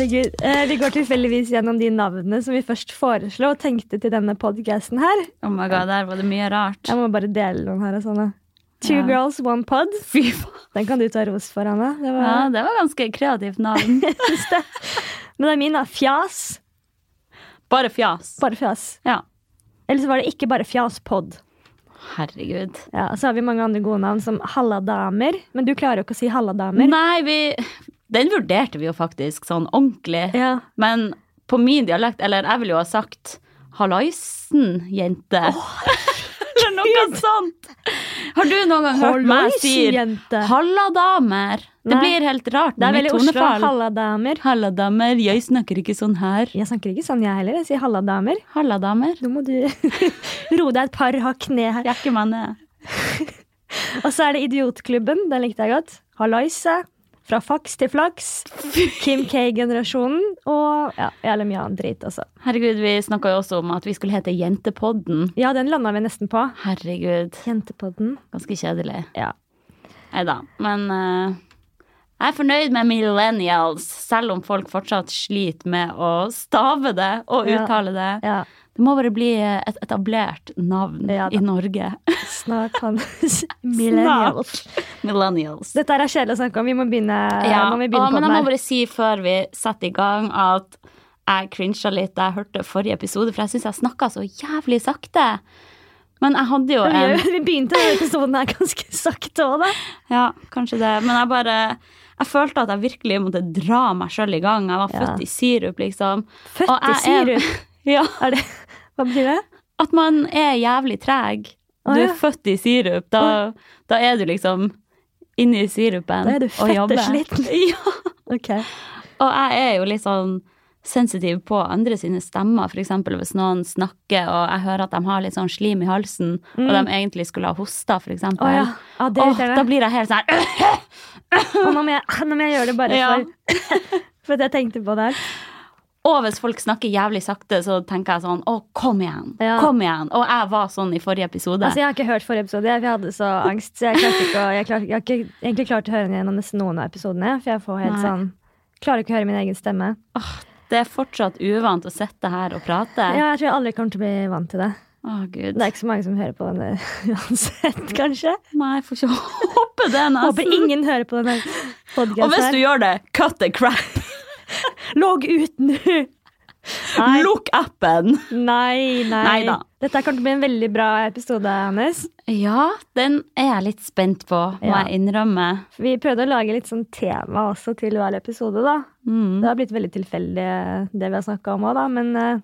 Herregud, eh, Vi går tilfeldigvis gjennom de navnene som vi først foreslo og tenkte til denne podcasten her. Oh my god, Der var det mye rart. Jeg må bare dele noen her. og sånne. Two Ja. girls, one pod. Fy faen. Den kan du ta ros for, Anne. Det var, Ja, det var ganske kreativt navn. Men det er min, da. Fjas. Bare fjas. Bare fjas. Ja. Eller så var det ikke bare fjaspod. Herregud. Ja, så har vi mange andre gode navn, som Halladamer. Men du klarer jo ikke å si Halladamer. Nei, vi Den vurderte vi jo faktisk sånn ordentlig. Ja. Men på min dialekt, eller jeg ville jo ha sagt Hallaisen, jente. eller noe sånt. Har du noen gang hørt meg si. Halladamer? Det Nei. blir helt rart Det er veldig Oslo. Halladamer. Halladamer, jeg snakker ikke sånn her. Jeg snakker ikke sånn, jeg heller. Jeg sier halladamer. Halladamer. Nå må du roe deg et par hakk ned her. Jeg er ikke mann, jeg. Og så er det Idiotklubben. Den likte jeg godt. Hallaise. Fra faks til flaks. Kim K-generasjonen. Og ja, jævlig mye annet drit, altså. Herregud, vi snakka jo også om at vi skulle hete Jentepodden. Ja, den landa vi nesten på. Herregud, Jentepodden. ganske kjedelig. Ja. Nei da. Men uh, jeg er fornøyd med millennials, selv om folk fortsatt sliter med å stave det og uttale det. Ja. ja. Det må bare bli et etablert navn Ja i Norge. Snart kan Millennials. Millennials. Dette er kjedelig å snakke om. Vi må begynne, Ja, må vi begynne men på jeg må bare si før vi setter i gang, at jeg crincha litt da jeg hørte forrige episode, for jeg syns jeg snakka så jævlig sakte. Men jeg hadde jo Men en vi begynte episoden her ganske sakte òg, da. Ja, kanskje det. Men jeg bare Jeg følte at jeg virkelig måtte dra meg sjøl i gang. Jeg var Ja. født i sirup, liksom. Født i sirup. Ja, det, hva betyr det? At man er jævlig treg. Du er født i sirup. Da, da er du liksom inni sirupen Da er du og sliten. Ja. Okay. Og jeg er jo litt sånn sensitiv på andre sine stemmer, f.eks. hvis noen snakker og jeg hører at de har litt sånn slim i halsen, og de egentlig skulle ha hosta, f.eks. Oh, ja. ah, er da blir jeg helt sånn Og nå må jeg, gjøre det bare Ja. for For at jeg tenkte på det her. Og hvis folk snakker jævlig sakte, så tenker jeg sånn Å, kom igjen! Ja. Kom igjen! Og jeg var sånn i forrige episode. Altså, Jeg har ikke hørt forrige episode, jeg, hadde så angst. Så jeg, ikke jeg, klarte, jeg har ikke egentlig klart å høre gjennom nesten noen av episodene. For jeg får helt Nei. sånn Klarer ikke å høre min egen stemme. Åh, Det er fortsatt uvant å sitte her og prate. Ja, jeg tror jeg aldri kommer til å bli vant til det. Å, gud. Det er ikke så mange som hører på denne uansett, kanskje. Nei, jeg får ikke håpe det, nesten. Håper ingen hører på denne Og hvis du gjør det, cut the crap! Logg ut nå! Nei. Lukk appen! Nei, nei. Neida. Dette kommer til å bli en veldig bra episode, Hannes. Ja, den er jeg litt spent på, må Ja. jeg innrømme. Vi prøvde å lage litt sånn tema også til hver episode, da. Mm. Det har blitt veldig tilfeldig, det vi har snakka om òg, da. Men eh,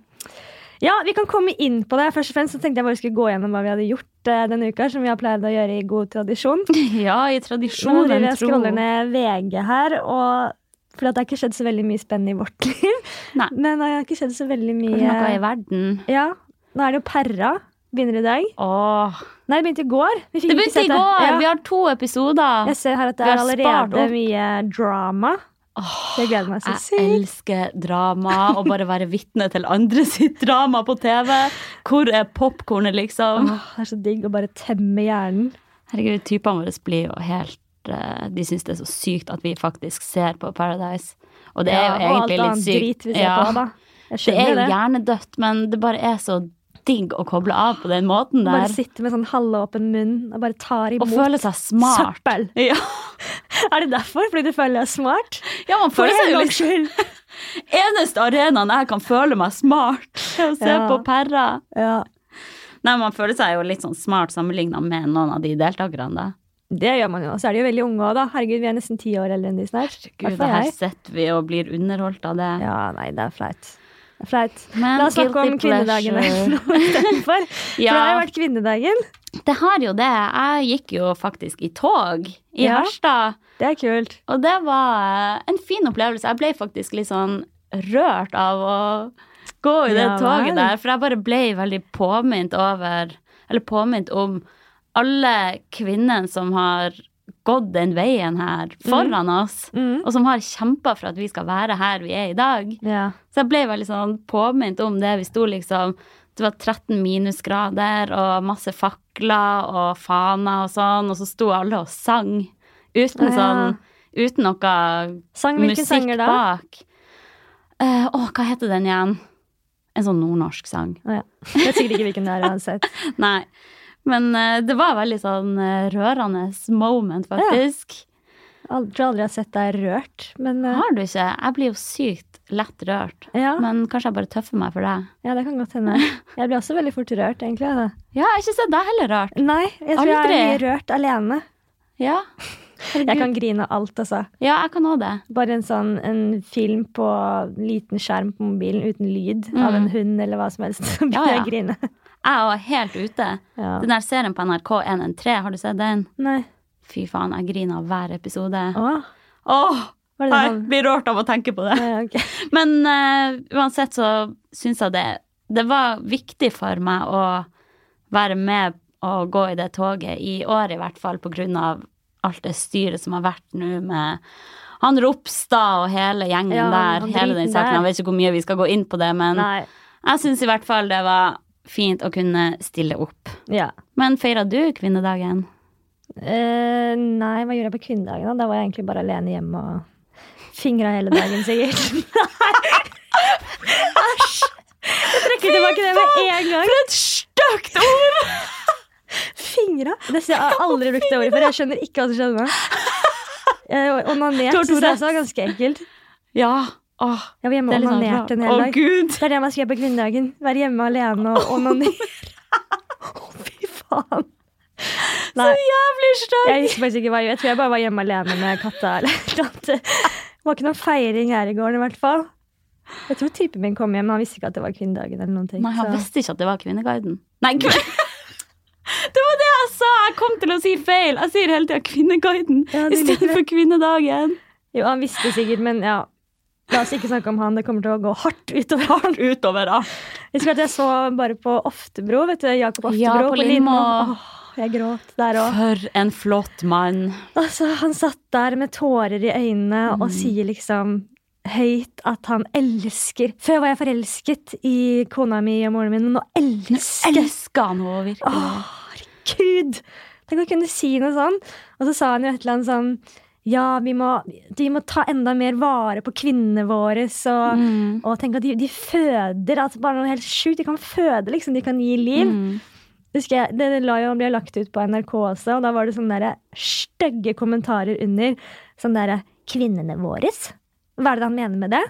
ja, vi kan komme inn på det. Først og fremst så tenkte jeg bare vi skulle gå gjennom hva vi hadde gjort eh, denne uka, som vi har pleid å gjøre i god tradisjon. Ja, i Nå tradisjonen driver jeg og scroller ned VG her, og at det har ikke skjedd så veldig mye spennende i vårt liv. Nei. Men det har ikke skjedd så veldig Kanskje noe i mye verden. Ja, nå er det jo Perra. Begynner i dag. Åh. Nei, det begynte i går. Vi Det begynte i går! Ja. Vi har to episoder. Jeg ser her at det er allerede mye drama. Åh, Det gleder meg så jeg sykt. elsker drama, og bare være vitne til andre sitt drama på TV. Hvor er popkornet, liksom? Åh, det er så digg å bare temme hjernen. Herregud, typene våre blir jo helt De syns det er så sykt at vi faktisk ser på Paradise. Og det er jo Ja, og egentlig alt litt annet sykt. drit vi ser Ja, på, da. Jeg det er jo det. hjernedødt, men det bare er så digg å koble av på den måten der. Bare sitte med sånn halvåpen munn og bare tar Og imot føle seg smart. søppel. Ja. Er det derfor? Fordi du føler deg smart? ja, man føler seg jo litt skyld. Eneste arenaen jeg kan føle meg smart, er å se Ja. på Perra. Ja, Nei, man føler seg jo litt sånn smart sammenligna med noen av de deltakerne, da. Det gjør man jo. Så er de jo veldig unge òg, da. Herregud, vi er nesten ti år eldre enn de snart. Herregud, det her setter sitter vi og blir underholdt av det. Ja, nei, det er flaut. Det er flaut. Men La oss snakke om kvinnedagen istedenfor. For det har jo vært kvinnedagen. det har jo det. Jeg gikk jo faktisk i tog i Ja. Harstad, Det er kult. og det var en fin opplevelse. Jeg ble faktisk litt sånn rørt av å gå i det Ja toget der, for jeg bare ble veldig påminnet over Eller påminnet om alle kvinnene som har gått den veien her foran oss, Mm. og som har kjempa for at vi skal være her vi er i dag. Ja. Så jeg ble veldig sånn påminnet om det. Vi sto liksom Det var 13 minusgrader og masse fakler og faner og sånn, og så sto alle og sang uten Ja. sånn Uten noe Sang musikk bak. Uh, Å, hva heter den igjen? En sånn nordnorsk sang. Oh, ja. Jeg vet sikkert ikke hvilken det er uansett. Nei. Men eh, det var veldig sånn eh, rørende moment, faktisk. Jeg tror aldri jeg har sett deg rørt, men eh, Har du ikke? Jeg blir jo sykt lett rørt. ja, Men kanskje jeg bare tøffer meg for det. ja, det kan godt hende. Jeg blir også veldig fort rørt, egentlig. Da. Ja, jeg har ikke sett deg heller rørt. Nei, jeg tror jeg Aldri. er mye rørt alene. Ja, Jeg kan grine alt, altså. ja jeg kan også det. Bare en sånn en film på liten skjerm på mobilen uten lyd av en hund eller hva som helst, så Mm. begynner Ja, jeg ja. å grine. Jeg er helt ute. Ja. Den der serien på NRK 113, har du sett den? Nei. Fy faen, jeg griner av hver episode. Åh. Åh, det det jeg blir rørt av å tenke på det. Nei, okay. Men uh, uansett så syns jeg det Det var viktig for meg å være med og gå i det toget, i år i hvert fall, på grunn av alt det styret som har vært nå med han Ropstad og hele gjengen Ja, der. Hele den saken. Jeg vet ikke hvor mye vi skal gå inn på det, men Nei. jeg syns i hvert fall det var fint å kunne stille opp. Ja. Men feira du kvinnedagen? Eh, nei, hva gjorde jeg på kvinnedagen? Da Da var jeg egentlig bare alene hjemme og fingra hele dagen, sikkert. Æsj! Jeg trekker tilbake det med en gang. For et stygt ord! Fingra? har jeg har aldri brukt det ordet før. Jeg skjønner ikke hva som skjedde. Eh, Onanert syns jeg også var ganske ekkelt. Ja. Åh, Jeg var hjemme og sånn onanerte en hel dag. gud! Det er det man skal gjøre på kvinnedagen. Være hjemme alene og onanere. Å, fy faen. Nei, Jævlig stygg! jeg husker faktisk ikke hva jeg. Jeg tror jeg bare var hjemme alene med katta. eller. Det var ikke noen feiring her i gården, i hvert fall. Jeg tror typen min kom hjem, men han visste ikke at det var kvinnedagen. eller noen ting. Nei, han så- visste ikke at det var Kvinneguiden. Nei, gud! Det var det jeg sa! Jeg kom til å si feil. Jeg sier hele tida Kvinneguiden Ja, istedenfor Kvinnedagen. Jo, han visste sikkert, men ja. La oss ikke snakke om han. Det kommer til å gå hardt utover han. Utover da. Jeg husker at jeg så bare på Oftebro. vet du, Jakob Oftebro Ja, på Lindmo. Åh, jeg gråt der òg. For en flott mann. Altså, han satt der med tårer i øynene og sier liksom høyt at han elsker Før var jeg forelsket i kona mi og moren min, men nå elsker jeg Elsker han henne virkelig. Åh, herregud! Tenk å kunne si noe sånn. Og så sa han jo et eller annet sånn Ja, vi må, de må ta enda mer vare på kvinnene våre. Og, Mm. og tenk at de, de føder. Altså bare noe helt sjukt. De kan føde, liksom. De kan gi liv. Mm. Husker jeg, Det la jo, ble lagt ut på NRK også, og da var det sånne stygge kommentarer under. Sånn derre 'Kvinnene våres'? Hva er det han mener med det?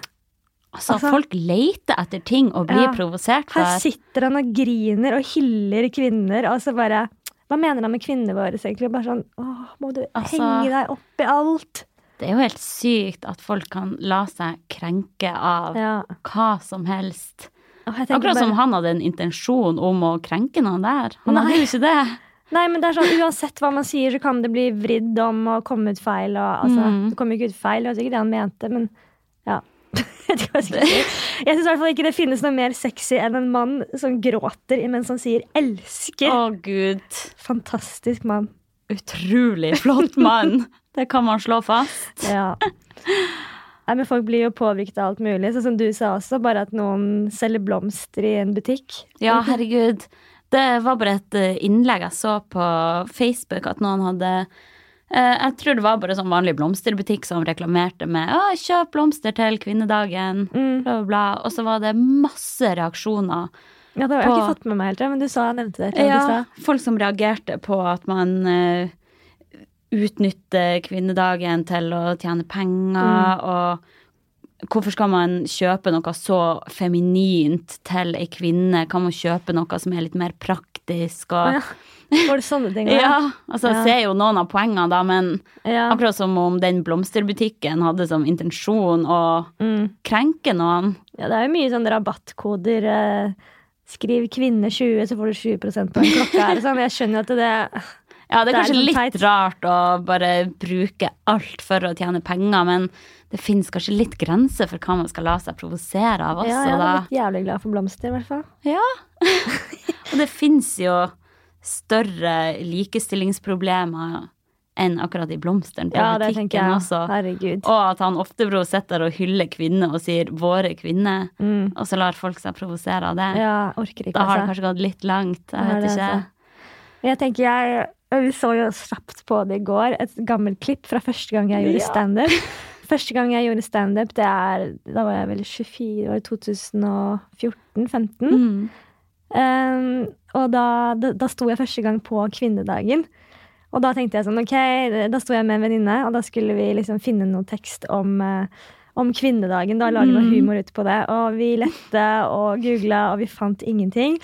Altså, Altså- folk leter etter ting og blir Ja. provosert Her sitter han og griner og hyller kvinner, og så bare Hva mener han med kvinnene våre, egentlig? Bare sånn Åh, må du Altså- henge deg opp i alt? Det er jo helt sykt at folk kan la seg krenke av Ja. hva som helst. Akkurat bare... Som han hadde en intensjon om å krenke noen der. Han Nei. hadde jo ikke det. Nei, men det er sånn, Uansett hva man sier, så kan det bli vridd om og komme ut feil. Og, altså, Mm. Det kommer jo ikke ut feil, det var sikkert det han mente, men. Jeg vet ikke syns i hvert fall ikke det finnes noe mer sexy enn en mann som gråter mens han sier 'elsker'. Å, gud. Fantastisk mann. Utrolig flott mann. Det kan man slå fast. Ja. Nei, men Folk blir jo påvirket av alt mulig. Sånn som du sa også, bare at noen selger blomster i en butikk. Ja, herregud. Det var bare et eh, innlegg jeg så på Facebook, at noen hadde Jeg tror det var bare sånn vanlig blomsterbutikk som reklamerte med å, 'kjøp blomster til kvinnedagen', Mm. bla, bla, bla. Og så var det masse reaksjoner. Ja, det har jeg På- ikke fått med meg helt, men du sa nevnte det. Ja, folk som reagerte på at man uh, utnytter kvinnedagen til å tjene penger, og hvorfor skal man kjøpe noe så feminint til ei kvinne? Kan man kjøpe noe som er litt mer praktisk? Og, ja. Var det sånne ting? ja. altså jeg ser jo noen av poengene, da, men ja. akkurat som om den blomsterbutikken hadde som intensjon å Mm. krenke noen. ja, det er jo mye sånne rabattkoder. eh, Skriv kvinne 20, så får du 20% på en klokke. Sånn. Jeg skjønner at det Ja, det er Det er kanskje sånn litt teit. rart å bare bruke alt for å tjene penger, men det fins kanskje litt grenser for hva man skal la seg provosere av også, ja, Jeg litt jævlig glad for blomster, i hvert fall. Ja. Og det fins jo større likestillingsproblemer enn akkurat i blomsteren Ja, det tenker også. Herregud. Og at han Oftebro sitter og hyller kvinner og sier 'våre kvinner', Mm. og så lar folk seg provosere av det. Ja, orker ikke, Da har det altså. kanskje gått litt langt. Jeg Det vet ikke. altså. Jeg tenker jeg Vi så jo kjapt på det i går, et gammelt klipp fra første gang jeg gjorde Ja. standup. Første gang jeg gjorde standup, det Da var jeg vel 24, år, 2014-15. Mm. Um, og da, da, da sto jeg første gang på kvinnedagen. Og da tenkte jeg sånn, ok, da sto jeg med en venninne, og da skulle vi liksom finne noe tekst om, eh, om kvinnedagen. Da lage noe Mm. humor ut på det. Og vi lette og googla, og vi fant ingenting.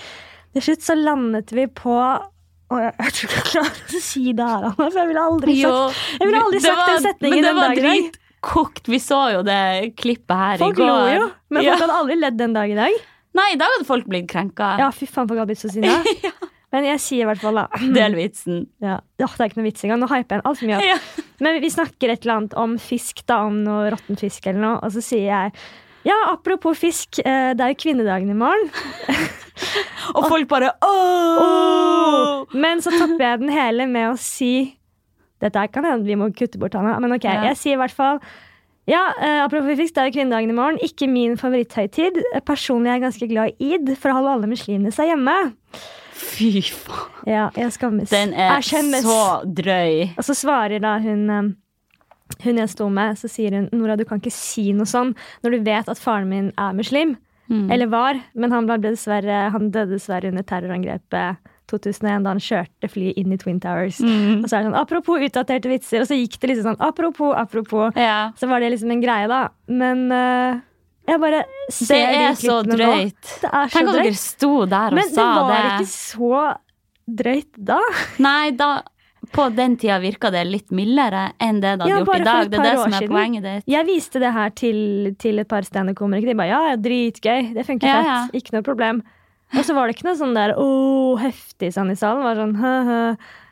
Til slutt så landet vi på og jeg, jeg tror ikke jeg klarer å si det her, Anna, for jeg ville aldri sagt Jeg ville aldri sagt var- den setningen Men det var dagen dritkokt. Vi så jo det klippet her Folk i går. Folk lo jo, men ja. folk hadde aldri ledd den dag i dag. Nei, i dag hadde folk blitt krenka. Ja, fy faen, folk hadde blitt så sinna. Men jeg sier i hvert fall, da. Del vitsen. Ja, ja. det er ikke noe vits engang. Nå hyper jeg den altfor mye opp. Ja. Men vi snakker et eller annet om fisk, da, om noe råtten fisk eller noe, og så sier jeg ja, apropos fisk, eh, det er jo kvinnedagen i morgen. Og folk bare ååå! Men så topper jeg den hele med å si Dette kan hende vi må kutte bort, Hanna, men ok. Ja. Jeg sier i hvert fall ja, eh, apropos det er jo kvinnedagen i morgen. Ikke min favoritthøytid. Personlig er jeg ganske glad i id, for å holde alle muslimene seg hjemme. Fy faen. Ja, jeg skammes. Den er så drøy. Og så svarer da hun eh, hun jeg sto med, så sier hun Nora, du kan ikke si noe sånn når du vet at faren min er muslim. Mm. Eller var, men han, dessverre, han døde dessverre under terrorangrepet 2001 da han kjørte flyet inn i Twin Towers. Mm. Og så er det sånn, Apropos utdaterte vitser, og så gikk det liksom sånn apropos, apropos. Ja. Så var det liksom en greie, da. Men uh, jeg bare Det ser de er så klippene nå. drøyt. Det er så Tenk at dere sto der og Men det sa var ikke så drøyt da. Nei, da på den tida virka det litt mildere enn det det hadde Ja, gjort i dag. Det er det som er poenget ditt. Jeg viste det her til, til et par standup-komikere. De bare ja, dritgøy. Det funker Ja, fett. ja. Ikke noe problem. Og så var det ikke noe sånn der åh, heftig sånn i salen. Var sånn hø, hø.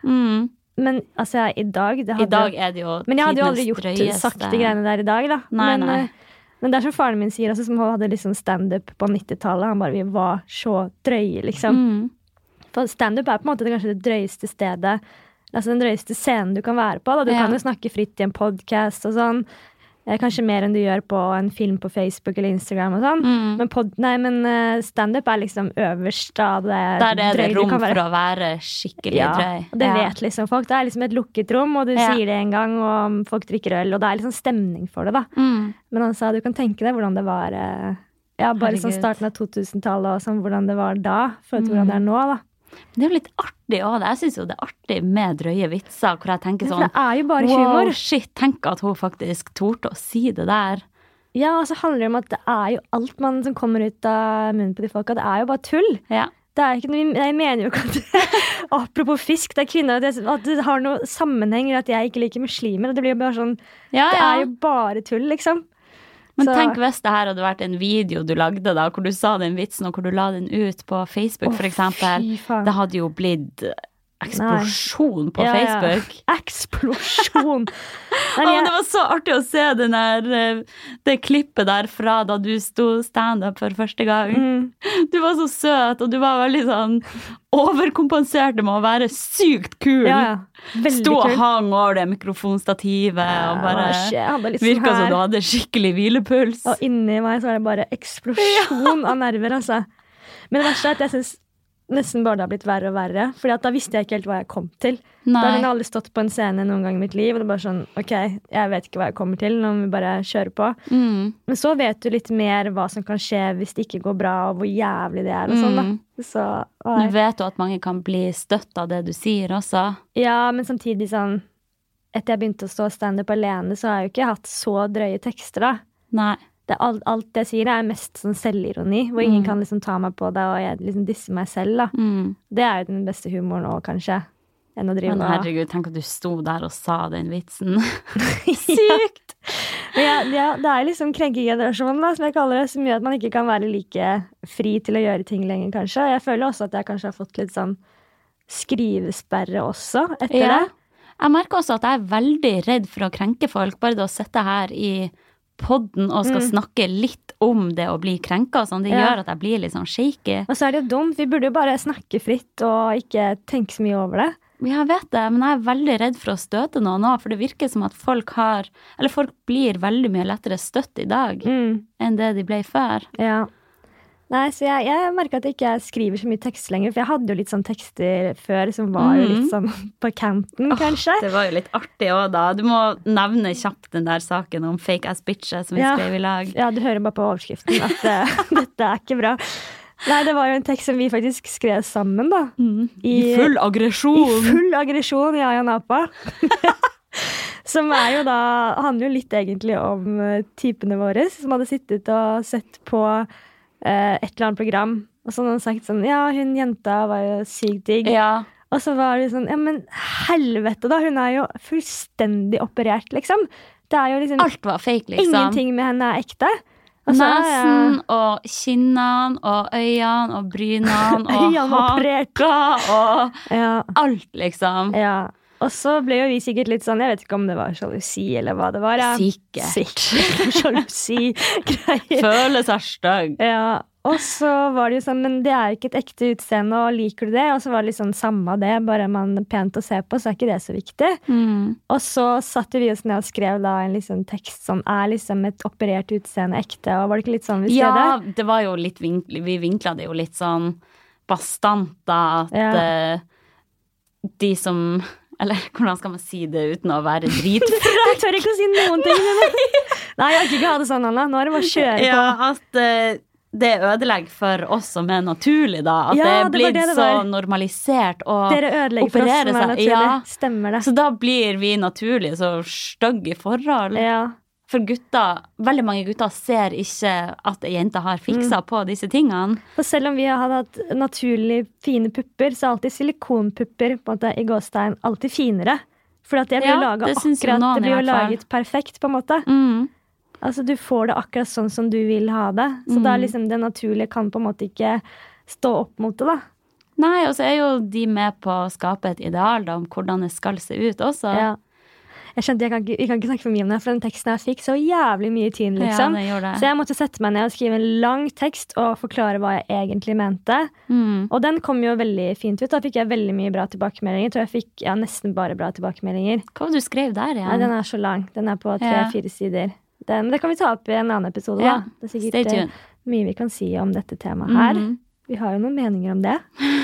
Mm. Men altså, i dag det I dag er det jo Men jeg hadde jo aldri gjort drøyeste. sagt de greiene der i dag, da. Nei, men, nei. eh, men det er som faren min sier, altså, som hadde liksom standup på 90-tallet. Han bare Vi var så drøye, liksom. Mm. For standup er på en måte det, kanskje det drøyeste stedet Altså den drøyeste scenen du kan være på. Da. Du Ja. kan jo snakke fritt i en podkast og sånn. Eh, Kanskje mer enn du gjør på en film på Facebook eller Instagram. og sånn. Mm. Men, pod, nei, men eh, standup er liksom øverst av det Der er det rom for å være skikkelig ja, drøy. og det Ja. vet liksom folk. Det er liksom et lukket rom, og du Ja. sier det en gang, og folk drikker øl, og det er liksom stemning for det. da. Mm. Men han sa du kan tenke deg hvordan det var eh, ja, bare sånn starten av 2000-tallet, og sånn hvordan det var da, for mm. hvordan Mm. det er nå. da. Det er jo litt artig òg. Jeg syns jo det er artig med drøye vitser, hvor jeg tenker sånn Wow, shit, tenk at hun faktisk torde å si det der. Ja, og så handler det om at det er jo alt man som kommer ut av munnen på de folka, det er jo bare tull. Ja. Det er ikke noe, jeg mener jo ikke at det, Apropos fisk, det er kvinner, at det, har noe sammenheng i at jeg ikke liker muslimer. og Det blir jo bare sånn, Ja, det er jo bare tull, liksom. Men Så- tenk hvis det her hadde vært en video du lagde, da, hvor du sa den vitsen, og hvor du la den ut på Facebook, oh, eksempel. Det hadde jo blitt eksplosjon på Ja, ja. Facebook. Eksplosjon! Ja, men det var så artig å se der, eh, det klippet der fra da du sto standup for første gang. Mm. Du var så søt, og du var veldig sånn overkompenserte med å være sykt kul. Ja, ja. Sto og hang over det mikrofonstativet og bare Jeg sånn virka som du hadde skikkelig hvilepuls. Og inni meg så er det bare eksplosjon av nerver, altså. Men det verste er at jeg syns nesten bare det har blitt verre og verre. Fordi da visste jeg ikke helt hva jeg kom til. Da Nei. hadde jeg aldri stått på en scene noen gang i mitt liv. Og det er bare sånn, ok, jeg vet ikke hva jeg kommer til. Nå må vi bare kjøre på. Mm. Men så vet du litt mer hva som kan skje hvis det ikke går bra, og hvor jævlig det er. og sånn da. Mm. Så, Nå vet du at mange kan bli støtt av det du sier også. Ja, men samtidig sånn Etter jeg begynte å stå standup alene, så har jeg jo ikke hatt så drøye tekster, da. Nei. Det, alt, alt jeg sier, er mest sånn selvironi, hvor ingen Mm. kan liksom ta meg på det, og jeg liksom disser meg selv, da. Mm. Det er jo den beste humoren òg, kanskje. Enn å drive Men herregud, tenk at du sto der og sa den vitsen. Sykt! Men ja, ja, det er liksom krenkegenerasjonen, da, som jeg kaller det, som gjør at man ikke kan være like fri til å gjøre ting lenger, kanskje. Og jeg føler også at jeg kanskje har fått litt sånn skrivesperre også etter Ja. det. Jeg merker også at jeg er veldig redd for å krenke folk. Bare det å sitte her i podden og skal Mm. snakke litt om det å bli krenka sånn, det Ja. gjør at jeg blir litt sånn shaky. Og så er det jo dumt. Vi burde jo bare snakke fritt og ikke tenke så mye over det. Ja, Jeg vet det, men jeg er veldig redd for å støte noen òg, for det virker som at folk har Eller folk blir veldig mye lettere støtt i dag Mm, enn det de ble før. ja. Nei, så jeg, jeg merker at jeg ikke skriver så mye tekster lenger, for jeg hadde jo litt sånn tekster før som var jo litt sånn på canten, kanskje. Det var jo litt artig òg, da. Du må nevne kjapt den der saken om fake ass bitches som vi Ja. skrev i lag. Ja, du hører bare på overskriften at uh, dette er ikke bra. Nei, det var jo en tekst som vi faktisk skrev sammen, da. I full aggresjon! I full aggresjon ja, Jan Apa. som er jo da handler jo litt egentlig om eh, typene våre, som hadde sittet og sett på et eller annet program. Og så hadde han sagt sånn Ja, hun jenta var jo sykt digg. Ja. Og så var det sånn Ja, men helvete, da! Hun er jo fullstendig operert, liksom. Det er jo liksom Alt var fake, liksom. Ingenting med henne er ekte. Og så Nesen og kinnene og øynene og brynene og haka og Ja, alt, liksom. ja. Og så ble jo vi sikkert litt sånn Jeg vet ikke om det var sjalusi eller hva det var. Ja. Sikkert. Sikkert sjalusi-greier. Føle seg stygg. Ja. Og så var det jo sånn, men det er jo ikke et ekte utseende, og liker du det? Og så var det litt sånn samme det, bare man er pent å se på, så er ikke det så viktig. Mm. Og så satte vi oss ned og skrev da en liksom tekst som er liksom et operert utseende ekte, og var det ikke litt sånn vi skrev Ja, det? det var jo litt vinkl, Vi vinkla det jo litt sånn bastant, da, at Ja. uh, de som Eller hvordan skal man si det uten å være dritfra? Jeg tør ikke å si noen ting. Nei, jeg orker ikke ha det sånn, Anna. Nå er det bare å kjøre på. Ja, at uh, det ødelegger for oss som er naturlig, da. At Ja, det er blitt det det så normalisert. å operere er seg, ja. Stemmer det. Så da blir vi naturlige, så stygge i forhold. Ja. For gutter, veldig mange gutter ser ikke at ei jente har fiksa Mm. på disse tingene. For selv om vi hadde hatt naturlig fine pupper, så er alltid silikonpupper på en måte, i gåstein alltid finere. For at det blir Ja, det akkurat, noen det blir jo laget perfekt, på en måte. Mm. Altså, du får det akkurat sånn som du vil ha det. Så da er liksom det naturlige kan på en måte ikke stå opp mot det, da. Nei, og så er jo de med på å skape et ideal da, om hvordan det skal se ut også. Ja. Jeg skjønte, jeg kan ikke, Vi kan ikke snakke for mye om det, for den teksten her fikk så jævlig mye tyn, liksom. Ja, så jeg måtte sette meg ned og skrive en lang tekst og forklare hva jeg egentlig mente. Mm. Og den kom jo veldig fint ut. Da fikk jeg veldig mye bra tilbakemeldinger. Jeg tror jeg fikk ja, nesten bare bra tilbakemeldinger. Hva var det du skrev der igjen? Ja? den er så lang. Den er på tre-fire sider. Den, det kan vi ta opp i en annen episode. Da. Det er sikkert eh, mye vi kan si om dette temaet her. Mhm. Vi har jo noen meninger om det.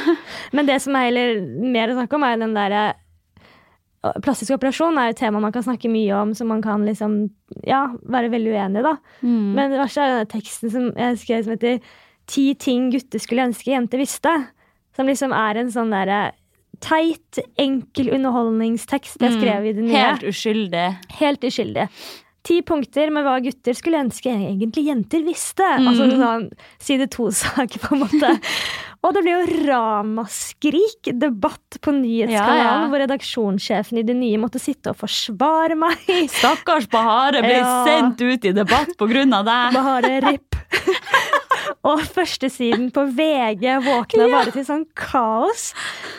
Men det som er heller mer å snakke om, er den derre Plastisk operasjon er et tema man kan snakke mye om, som man kan liksom, ja, være veldig uenig i. da. Mm. Men det verste er denne teksten som jeg skrev som heter 'Ti ting gutter skulle ønske jenter visste'. Som liksom er en sånn derre teit, enkel underholdningstekst jeg skrev i det nye. Mm. Helt uskyldig. Helt uskyldig. Ti punkter med hva gutter skulle ønske egentlig jenter visste. Mm. Altså sånn side to-saker, på en måte. Og det ble jo ramaskrik, debatt på Nyhetskanalen, Ja, ja. hvor redaksjonssjefen i det nye måtte sitte og forsvare meg. Stakkars Bahare ble Ja. sendt ut i debatt på grunn av deg. Bahare, ripp. Og førstesiden på VG våkna bare til sånn kaos.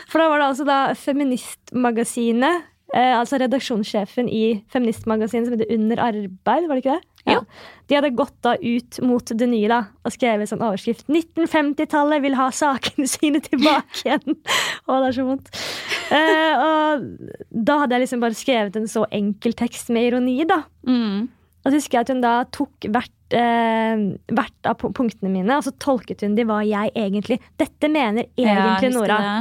For da var det altså da Feministmagasinet, eh, altså redaksjonssjefen i Feministmagasinet som heter Under arbeid, var det ikke det? Jo. De hadde gått da ut mot det nye da, og skrevet sånn overskrift 1950-tallet vil ha sakene sine tilbake igjen. Å, det er så vondt. Eh, og da hadde jeg liksom bare skrevet en så enkel tekst med ironi, da. Mm. Og så husker jeg at hun da tok hvert, eh, hvert av punktene mine, og så tolket hun de hva jeg egentlig Dette mener egentlig ja, Nora. det.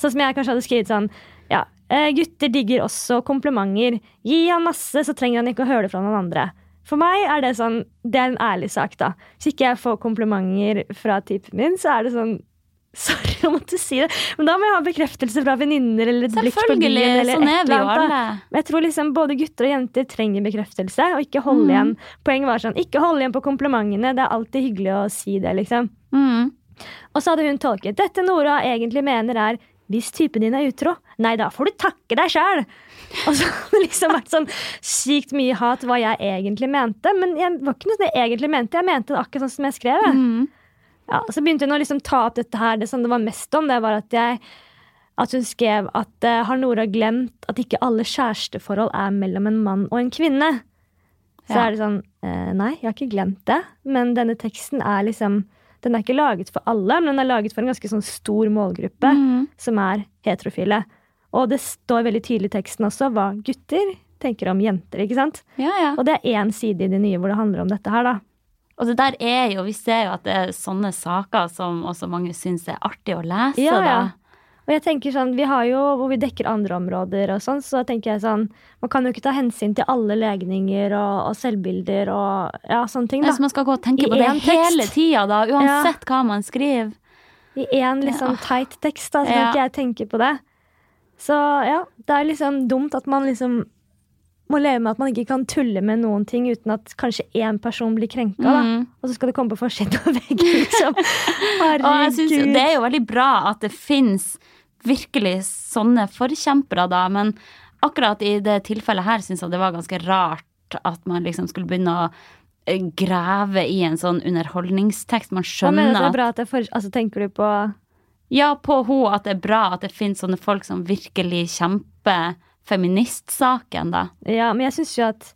Sånn som jeg kanskje hadde skrevet sånn Ja, eh, gutter digger også komplimenter. Gi han masse, så trenger han ikke å høre det fra noen andre. For meg er det sånn Det er en ærlig sak, da. Hvis ikke jeg får komplimenter fra typen min, så er det sånn Sorry å måtte si det, men da må jeg ha bekreftelse fra venninner eller et blikk på byen. Selvfølgelig. eller Sånn er vi jo alle. Men jeg tror liksom både gutter og jenter trenger bekreftelse, og ikke holde Mm. igjen. Poenget var sånn, ikke holde igjen på komplimentene. Det er alltid hyggelig å si det, liksom. Mm. Og så hadde hun tolket dette Nora egentlig mener er hvis typen din er utro, nei da får du takke deg sjæl. Og så har det liksom vært sånn sykt mye hat hva jeg egentlig mente. Men jeg var ikke noe som jeg egentlig mente. Jeg mente det akkurat sånn som jeg skrev. Mm. Ja, så begynte hun å liksom ta opp dette her. Det som det var mest om, det var at jeg at hun skrev at uh, har Nora glemt at ikke alle kjæresteforhold er mellom en mann og en kvinne? Så Ja. er det sånn uh, Nei, jeg har ikke glemt det. Men denne teksten er liksom Den er ikke laget for alle, men den er laget for en ganske sånn stor målgruppe Mm. som er heterofile. Og det står veldig tydelig i teksten også hva gutter tenker om jenter. ikke sant? Ja, ja. Og det er én side i det nye hvor det handler om dette her, da. Og det der er jo, vi ser jo at det er sånne saker som også mange syns er artig å lese, Ja, ja. da. Og jeg tenker sånn, Vi har jo hvor vi dekker andre områder, og sånn, så tenker jeg sånn, man kan jo ikke ta hensyn til alle legninger og, og selvbilder og ja, sånne ting. da. Så man skal gå og tenke I på det hele tida, da, uansett hva man skriver. I én liksom teit tekst, da, så Ja. kan ikke jeg tenke på det. Så ja, det er liksom dumt at man liksom må leve med at man ikke kan tulle med noen ting uten at kanskje én person blir krenka. da. Mhm. Og så skal det komme på forsiden av veggen, liksom. Og jeg synes Herregud. det er jo veldig bra at det fins virkelig sånne forkjempere, da, men akkurat i det tilfellet her syns jeg det var ganske rart at man liksom skulle begynne å eh, grave i en sånn underholdningstekst. Man Hva mener du at det skjønner er bra at jeg for, altså, Tenker du på Ja, på henne at det er bra at det finnes sånne folk som virkelig kjemper feministsaken, da. Ja, men jeg syns jo at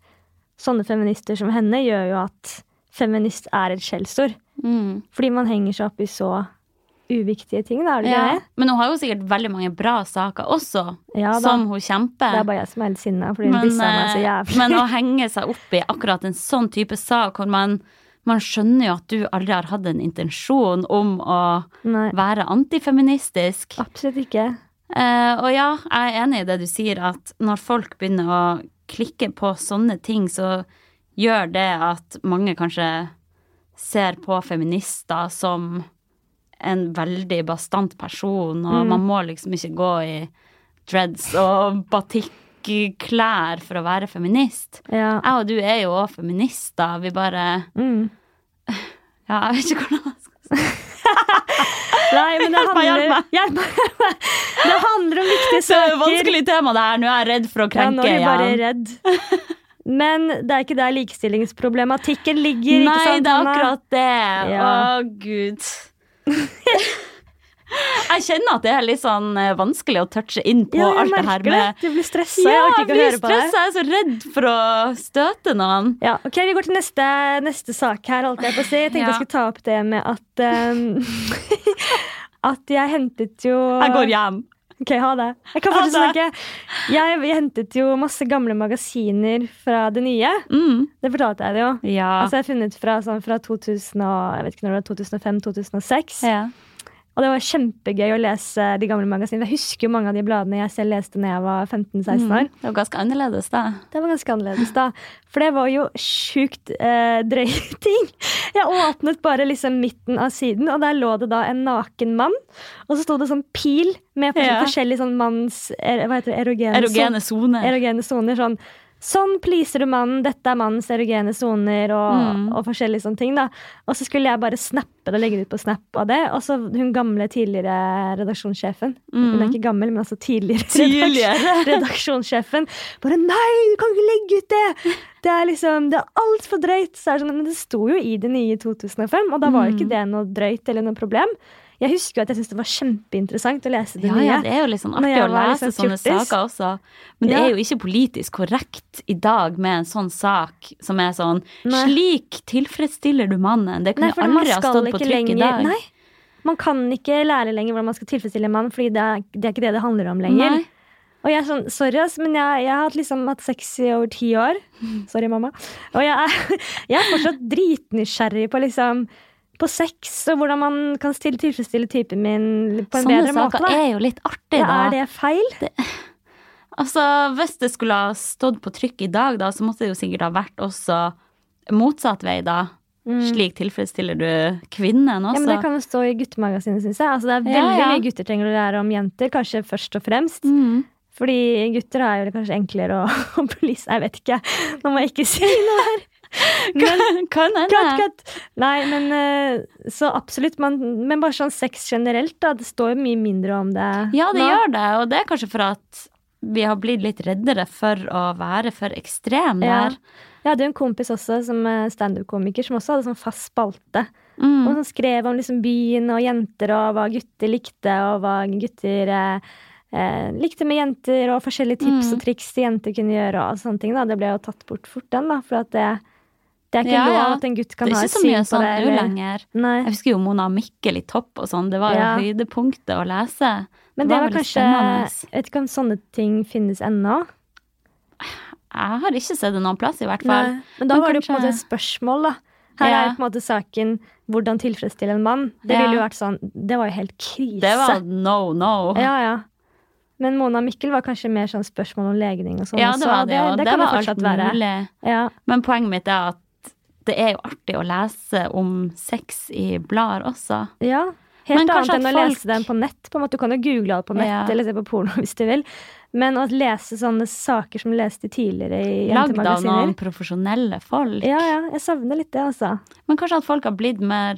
sånne feminister som henne gjør jo at feminist er et skjellsord. Mm. Fordi man henger seg opp i så uviktige ting, da. Er det Ja. det? Men hun har jo sikkert veldig mange bra saker også, Ja som hun kjemper. Det er bare jeg som er helt sinna fordi hun Men, dissa meg så eh, jævlig. men å henge seg opp i akkurat en sånn type sak hvor man, man skjønner jo at du aldri har hatt en intensjon om å Nei, være antifeministisk. absolutt ikke. Uh, og ja, jeg er enig i det du sier, at når folk begynner å klikke på sånne ting, så gjør det at mange kanskje ser på feminister som en veldig bastant person, og Mm. man må liksom ikke gå i dreads og batikklær for å være feminist. Ja. Jeg og du er jo òg feminister, vi bare Mm. Ja, jeg vet ikke hvordan jeg skal si Nei, men det handler. Hjelp meg, hjelp meg! Det handler om viktige Det er vanskelig tema, det her. Nå er jeg redd for å krenke igjen. Ja, nå er jeg bare redd. Men det er ikke der likestillingsproblematikken ligger. Nei, det er akkurat det. Ja. Å, gud. Jeg kjenner at det er litt sånn eh, vanskelig å touche inn på Ja, alt det her med det. Du blir stressa. Ja, jeg orker ikke å blir høre på det. stressa. Jeg er så redd for å støte noen. Ja, ok, Vi går til neste, neste sak her. Alt Jeg på å si Jeg tenkte Ja. jeg skulle ta opp det med at um, At jeg hentet jo Jeg går hjem. Ok, ha det. Jeg kan fortsatt snakke. Jeg, jeg hentet jo masse gamle magasiner fra det nye. Mm. Det fortalte jeg det jo. Ja. Altså Jeg har funnet fra, sånn, fra 2000 og, jeg vet ikke når det var, 2005-2006. ja. Og det var kjempegøy å lese de gamle magasinene. Jeg husker jo mange av de bladene jeg selv leste da jeg var 15-16 år. Mm. Det var ganske annerledes, da. Det var ganske annerledes da. For det var jo sjukt eh, drøye ting. Jeg åpnet bare liksom midten av siden, og der lå det da en naken mann. Og så sto det sånn pil med fors- Ja. forskjellige sånn manns... Er, hva heter det? Erogene, Erogene soner. erogene soner. Sånn Sånn pleaser du mannen, dette er mannens erogene soner, og, Mm. og forskjellige sånne ting. da. Og så skulle jeg bare snappe det og legge det ut på Snap av det. Og så hun gamle tidligere redaksjonssjefen. Hun er Mm. ikke gammel, men altså tidligere, Tidligere. redaksjonssjefen bare Nei, du kan ikke legge ut det! Det er liksom, det er altfor drøyt. Så er det sånn, men det sto jo i det nye i 2005, og da var jo ikke Mm. det noe drøyt eller noe problem. Jeg husker jo at jeg syntes det var kjempeinteressant å lese det Ja, nye. ja, det er jo litt sånn artig å lese liksom sånne saker også. Men det Ja. er jo ikke politisk korrekt i dag med en sånn sak som er sånn Nei. Slik tilfredsstiller du mannen. Det kunne aldri ha stått på trykk i dag. Nei, man kan ikke lære lenger hvordan man skal tilfredsstille en mann, fordi det er, det er ikke det det handler om lenger. Nei. Og jeg er sånn, sorry ass, men jeg, jeg har hatt liksom hatt sex i over ti år. Sorry, mamma. Og jeg er, jeg er fortsatt dritnysgjerrig på liksom på sex og hvordan man kan stille, tilfredsstille typen min på en Sånne bedre måte. Sånne saker er jo litt artig, Ja, da. er det feil? Altså, Hvis det skulle ha stått på trykk i dag, da, så måtte det jo sikkert ha vært også motsatt vei, da. Slik tilfredsstiller du kvinnen også. Ja, men Det kan jo stå i guttemagasinet, syns jeg. Altså, det er veldig ja. mye gutter trenger å lære om jenter, kanskje først og fremst. mm. Fordi gutter er jo kanskje enklere å, å belyse. Jeg vet ikke. Nå må jeg ikke si noe her. Men, kan hende. cut, cut. Nei, men eh, så absolutt. Man, men bare sånn sex generelt, da. Det står jo mye mindre om det Ja, det nå. gjør det, og det er kanskje for at vi har blitt litt reddere for å være for ekstrem Ja. der. Jeg hadde jo en kompis også som er standup-komiker som også hadde sånn fast spalte. Mm. Og som skrev om liksom byen og jenter og hva gutter likte, og hva gutter eh, eh, likte med jenter, og forskjellige tips Mm. og triks de jenter kunne gjøre. og sånne ting da. Det ble jo tatt bort fort, den, da. For at det, det er ikke Ja, lov at en gutt Det kan er ha ikke et så syn mye på sånn det. nå eller- lenger. Nei. Jeg husker jo Mona Mikkel i topp og sånn. Det var jo Ja. høydepunktet å lese. Men det var var kanskje. Jeg vet ikke om sånne ting finnes ennå. Jeg har ikke sett det noen plass, i hvert fall. Nei. Men da Men var det jo på en måte et spørsmål, da. Her er Ja. er på en måte saken hvordan tilfredsstille en mann. Det ville jo vært sånn Det var jo helt krise. Det var no, no. Ja, ja. Men Mona Mikkel var kanskje mer sånn spørsmål om legning og sånn. Ja, det var og det, og det, kan var det alt fortsatt være. mulig. Ja. Men poenget mitt er at det er jo artig å lese om sex i blader også. ja. Helt annet enn å folk- lese den på nett. På en måte, Du kan jo google alt på nett Ja. eller se på porno hvis du vil. Men å lese sånne saker som leste tidligere i jentemagasiner Lagd av noen profesjonelle folk. Ja, ja. Jeg savner litt det, altså. Men kanskje at folk har blitt mer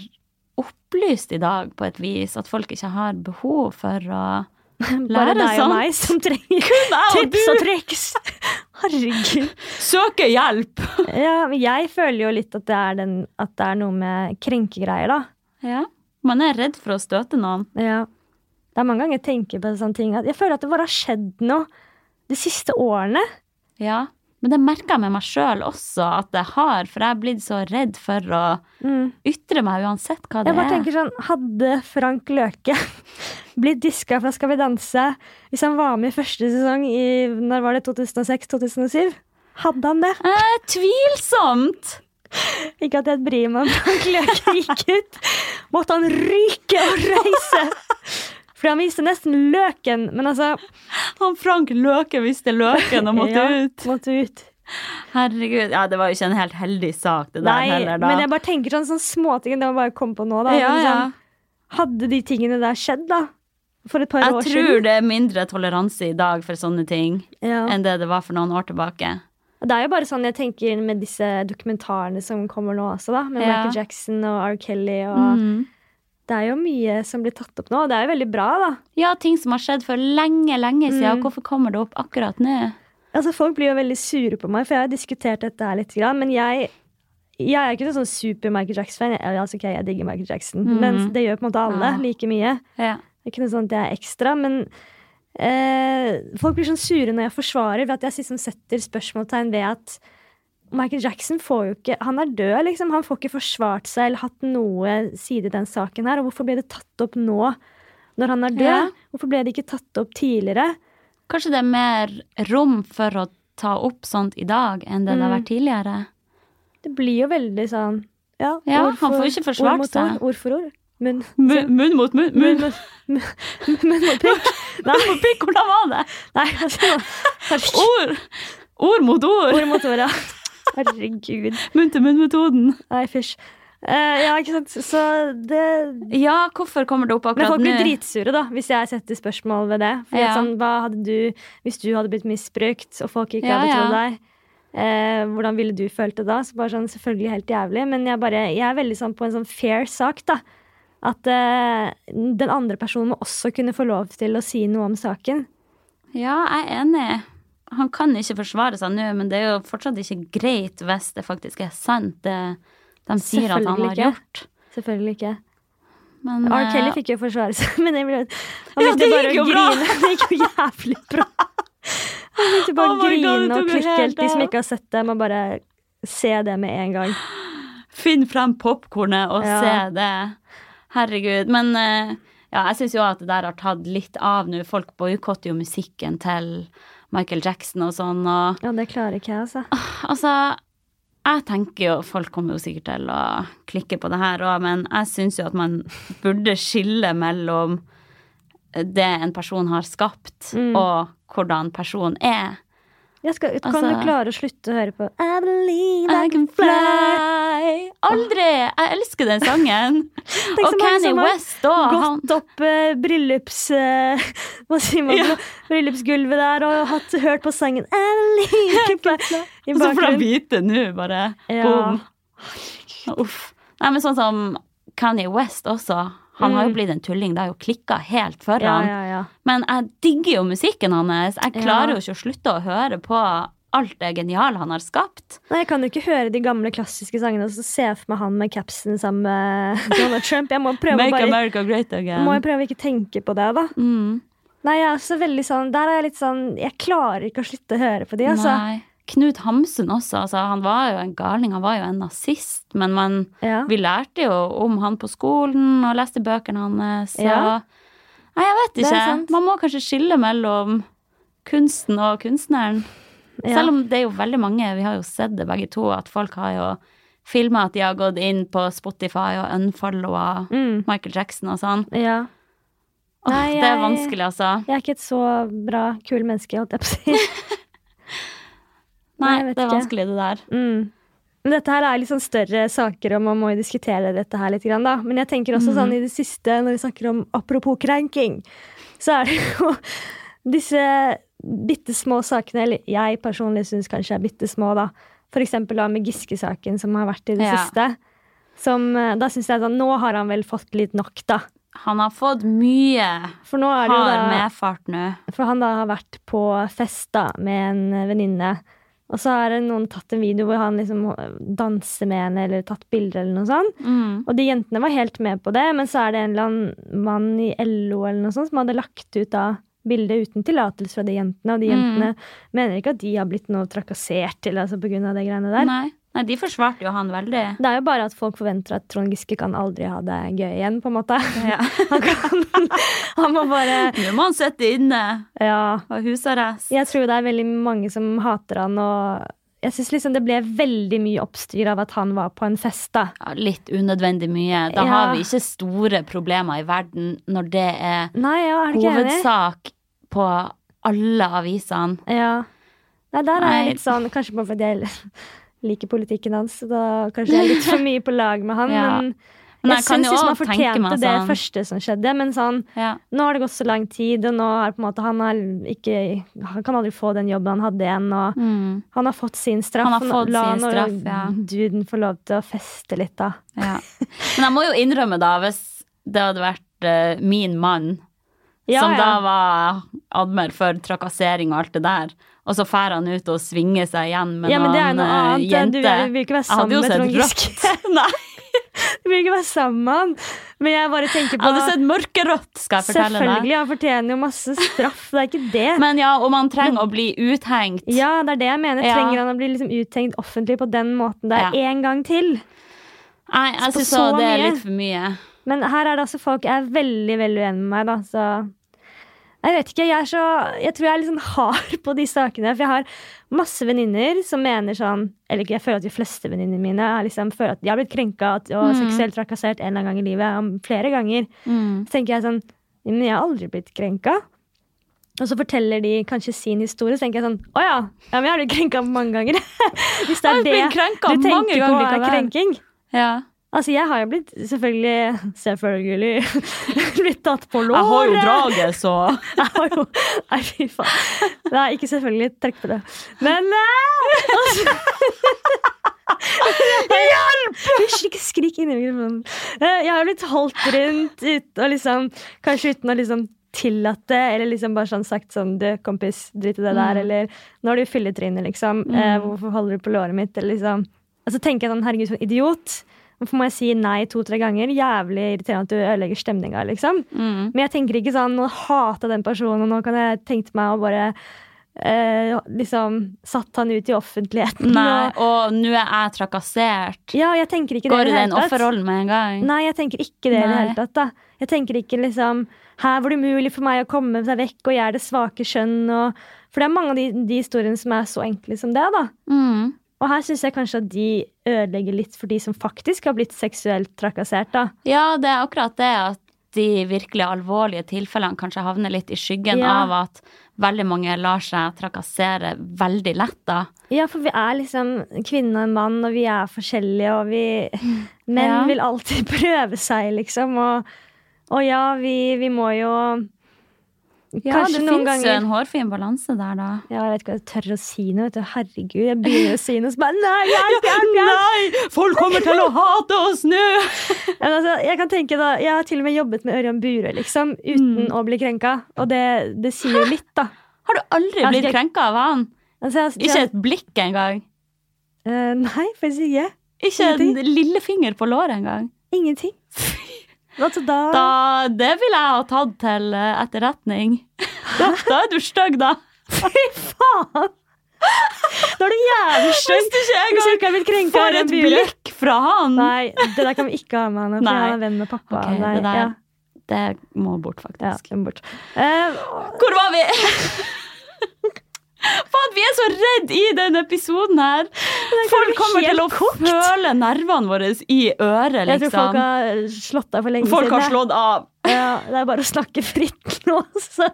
opplyst i dag på et vis. At folk ikke har behov for å Bare deg deg og meg som trenger tips og triks. Herregud. Søke hjelp! Ja, men jeg føler jo litt at det er, den, at det er noe med krenkegreier, da. Ja. Man er redd for å støte noen. Ja. Det er mange ganger jeg tenker på sånne ting. Jeg føler at det bare har skjedd noe de siste årene. Ja. Men det merker jeg med meg sjøl også at jeg har, for jeg er blitt så redd for å Mm. ytre meg uansett hva det er. Jeg bare er. tenker sånn, Hadde Frank Løke blitt diska fra Skal vi danse hvis han var med i første sesong i når var det 2006-2007? Hadde han det? Eh, tvilsomt! Ikke at jeg bryr meg om Frank Løke gikk ut. Måtte han ryke og reise? Fordi han viste nesten løken, men altså Han Frank Løke visste løken og måtte ja, ut. Måtte ut. Herregud. Ja, det var jo ikke en helt heldig sak, det der Nei, heller, da. men jeg bare tenker sånn, sånn småting. Det må bare komme på nå, da. ja, Men ja. sånn, hadde de tingene der skjedd, da? For et par Jeg år tror det er mindre toleranse i dag for sånne ting Ja. enn det det var for noen år tilbake. Det er jo bare sånn jeg tenker med disse dokumentarene som kommer nå også, da. Med. Michael Jackson og R. Kelly og Mm. Det er jo mye som blir tatt opp nå, og det er jo veldig bra, da. Ja, ting som har skjedd for lenge, lenge siden. Mm. Hvorfor kommer det opp akkurat nå? Altså, Folk blir jo veldig sure på meg, for jeg har diskutert dette her litt. Men jeg, jeg er ikke noen sånn super Michael Jackson-fan. Altså, ok, jeg digger Michael Jackson, mm. men det gjør på en måte alle Ja. like mye. Ja. Det er ikke noe sånn at jeg er ekstra, men eh, folk blir sånn sure når jeg forsvarer, ved at jeg liksom setter spørsmålstegn ved at Michael Jackson får jo ikke Han er død, liksom. Han får ikke forsvart seg eller hatt noe side i den saken her. Og hvorfor ble det tatt opp nå, når han er død? Ja. Hvorfor ble det ikke tatt opp tidligere? Kanskje det er mer rom for å ta opp sånt i dag enn det det har Mm. vært tidligere? Det blir jo veldig sånn Ja, Ja, ord han får ikke forsvart ord seg. Ord, for ord. Munn Munn mot munn. munn mot munn mot pikk. Nei, Munn mot pikk, hvordan var det? nei altså, Ord! Ord mot ord! ord mot ord, ja. Herregud. Munn-til-munn-metoden. Nei, fysj. Uh, ja, ikke sant. Så det Ja, hvorfor kommer det opp Men akkurat folk blir nå? dritsure, da, hvis jeg setter spørsmål ved det. For Ja. sånn, hva hadde du Hvis du hadde blitt misbrukt, og folk ikke Ja, hadde trodd deg, uh, hvordan ville du følt det da? Så bare sånn, Selvfølgelig helt jævlig, men jeg, bare, jeg er veldig sånn på en sånn fair sak, da. At uh, den andre personen må også kunne få lov til å si noe om saken. Ja, jeg er enig. Han kan ikke forsvare seg nå, men det er jo fortsatt ikke greit hvis det faktisk er sant, det de sier at han har gjort. Selvfølgelig ikke. Men R. Kelly eh, fikk jo forsvare seg, men jeg ble, han Ja, det bare gikk å jo bra. Det gikk jo jævlig bra. Han begynte bare Oh grine God, og klikke helt helt. De som ikke har sett det, må bare se det med en gang. Finn frem popkornet og Ja. se det. Herregud. Men eh, ja, jeg syns jo at det der har tatt litt av nå. Folk boikotter jo musikken til Michael Jackson og sånn, og Ja, det klarer ikke jeg, altså. altså jeg tenker jo, Folk kommer jo sikkert til å klikke på det her òg, men jeg syns jo at man burde skille mellom det en person har skapt, Mm. og hvordan personen er. Skal, kan Altså- du klare å slutte å høre på I believe I can fly Aldri! Jeg elsker den sangen. og Kanye West da. Gått opp eh, bryllups... Eh, man? Ja. Bryllupsgulvet der og hatt, hørt på sangen I believe I can fly i Og så får de vite nå, bare. Ja. Boom. Uff. Nei, men sånn som Kanye West også. Han har jo Mm. blitt en tulling. Det har jo klikka helt for Ja, han. ja. Men jeg digger jo musikken hans. Jeg klarer jo ikke å slutte å høre på alt det geniale han har skapt. Nei, Jeg kan jo ikke høre de gamle klassiske sangene og så se for meg han med capsen sammen med Donald Trump. Jeg må prøve, Make bare, America great again. må jeg prøve å ikke tenke på det, da. Mm. Nei, jeg er så veldig sånn Der er jeg litt sånn Jeg klarer ikke å slutte å høre på de, altså. Nei. Knut Hamsun også. Altså, han var jo en galning. Han var jo en nazist. Men man, Ja. vi lærte jo om han på skolen og leste bøkene hans. Så Ja. Nei, jeg vet ikke. Man må kanskje skille mellom kunsten og kunstneren. Ja. Selv om det er jo veldig mange, vi har jo sett det begge to, at folk har jo filma at de har gått inn på Spotify og unfollowa Mm. Michael Jackson og sånn. Ja. Åh, Nei, det er vanskelig, altså. Jeg er ikke et så bra, kul menneske, holdt jeg på å si. Nei, det er vanskelig, det der. Mm. Men dette her er litt sånn større saker, og man må jo diskutere dette her litt. Grann, da. Men jeg tenker også sånn i det siste, når vi snakker om apropos krenking, så er det jo disse bitte små sakene, eller jeg personlig syns kanskje er bitte små, da. For eksempel da med Giske-saken som har vært i det Ja. siste. Som, eh, da synes jeg sånn, Nå har han vel fått litt nok, da. Han har fått mye For nå er det jo da medfart nå. For han da har vært på fest da med en venninne. Og så har noen tatt en video hvor han liksom danser med henne eller tatt bilder eller noe sånt. Mm. Og de jentene var helt med på det, men så er det en eller annen mann i LO eller noe sånt som hadde lagt ut da bildet uten tillatelse fra de jentene, og de Mm. jentene mener ikke at de har blitt noe trakassert til altså av det greiene der. Nei. Nei, de forsvarte jo han veldig. Det er jo bare at folk forventer at Trond Giske kan aldri ha det gøy igjen, på en måte. Ja. Han, kan, han må bare Nå må han sitte inne Ja. og husarrest. Jeg tror det er veldig mange som hater han, og jeg syns liksom det ble veldig mye oppstyr av at han var på en fest, da. Ja, litt unødvendig mye. Da Ja. har vi ikke store problemer i verden når det er Nei, ja, er det hovedsak enig? på alle avisene. Ja. Nei, der er jeg litt sånn Kanskje bare fordi jeg liker politikken hans, så da kanskje jeg er litt for mye på lag med han. Ja. Men jeg jeg syns liksom han fortjente meg det sånn første som skjedde, men sånn ja. Nå har det gått så lang tid, og nå er på en måte han ikke Han kan aldri få den jobben han hadde igjen, og Mm, han har fått sin straff. Han har fått la sin straff, ja. Duden få lov til å feste litt, da. ja. Men jeg må jo innrømme, da, hvis det hadde vært uh, min mann som da var admer for trakassering og alt det der, og så drar han ut og svinger seg igjen med Ja, men det er noe eh, annet. jente. Du vil ikke være sammen med Trond Giske. Nei, Du vil ikke være sammen med han. Men jeg bare tenker jeg på hadde sett mørkerått, skal jeg fortelle deg. Selvfølgelig, han fortjener jo masse straff. Det er ikke det. Men ja, om han trenger å bli uthengt ja, det er det jeg mener. Ja. Trenger han å bli liksom uthengt offentlig på den måten der Ja. en gang til? Nei, jeg syns det er litt for mye. Men her er det altså folk jeg er veldig veldig uenig med meg. da, så... Jeg vet ikke, jeg, er så, jeg tror jeg er litt sånn hard på de sakene. For jeg har masse venninner som mener sånn Eller jeg føler at de fleste venninnene mine er liksom, føler at de har blitt krenka og Mm. seksuelt trakassert en eller annen gang i livet. om Flere ganger. Mm. Så tenker jeg sånn Men jeg har aldri blitt krenka. Og så forteller de kanskje sin historie, så tenker jeg sånn Å ja, ja men jeg har blitt krenka mange ganger. Hvis det Jeg er det du tenker på er krenking. Ja. Altså, jeg har jo blitt selvfølgelig Selvfølgelig blitt tatt på låret. Jeg har jo draget, så Jeg har jo Nei, fy faen. Nei, ikke selvfølgelig. Trekk på det. Men eh, altså, Hjelp! Hysj, ikke skrik inn i mikrofonen. Eh, Jeg har blitt holdt rundt ut, og liksom, kanskje uten å liksom tillate, det, eller liksom bare sånn sagt sånn Du, kompis, drit i det der, Mm. eller Nå har du fylletryne, liksom. Eh, hvorfor holder du på låret mitt? Eller liksom Altså tenker jeg sånn, herregud, for en idiot. Hvorfor må jeg si nei to-tre ganger? Jævlig irriterende at du ødelegger stemninga, liksom. mm. Men jeg tenker ikke sånn Nå hater jeg den personen, og nå kan jeg tenke meg å bare eh, liksom satt han ut i offentligheten. Nei, Og, nå er jeg trakassert. ja, jeg tenker ikke Går det i det den offerrollen med en gang? Nei, jeg tenker ikke det i det hele tatt. da. Jeg tenker ikke liksom Her var det umulig for meg å komme seg vekk, og jeg er det svake skjønn. Og, for det er mange av de, de historiene som er så enkle som det. da. Mm. Og her syns jeg kanskje at de ødelegger litt for de som faktisk har blitt seksuelt trakassert. da. Ja, det er akkurat det at de virkelig alvorlige tilfellene kanskje havner litt i skyggen Ja. av at veldig mange lar seg trakassere veldig lett, da. Ja, for vi er liksom kvinne og mann, og vi er forskjellige, og vi Menn Ja. vil alltid prøve seg, liksom. Og, og ja, vi, vi må jo Ja, Kanskje det fins jo en hårfin balanse der, da. Ja, jeg vet ikke hva jeg tør å si noe. Vet du. Herregud, jeg begynner å si noe, så bare Nei, hjelp, hjelp, hjelp! Nei! Folk kommer til å hate oss nå! Men altså, jeg kan tenke da, jeg har til og med jobbet med Ørjan Burøe, liksom, uten å bli krenka. Og det, det sier jo litt, da. Har du aldri blitt jeg- krenka av han? Altså, jeg, Ikke et blikk engang? Uh, Nei, faktisk ikke. Ikke en Ingenting. lillefinger på låret engang? Ingenting. Da, Da, det ville jeg ha tatt til eh, etterretning. Da, da er du stygg, da. Fy faen! Da er du jævlig stygg. Hvis ikke jeg ikke blitt krenka får et blikk fra han. Nei, det der kan vi ikke ha med han, for Nei. han er venn med pappa. Okay, Nei, det der ja, Det må bort, faktisk. Ja, bort. Uh, Hvor var vi? Faen, vi er så redd i denne episoden her! Folk kommer til å kokt. føle nervene våre i øret, Jeg tror folk liksom. har slått av for lenge Folk har slått av. Ja, det er bare å snakke fritt nå. Så.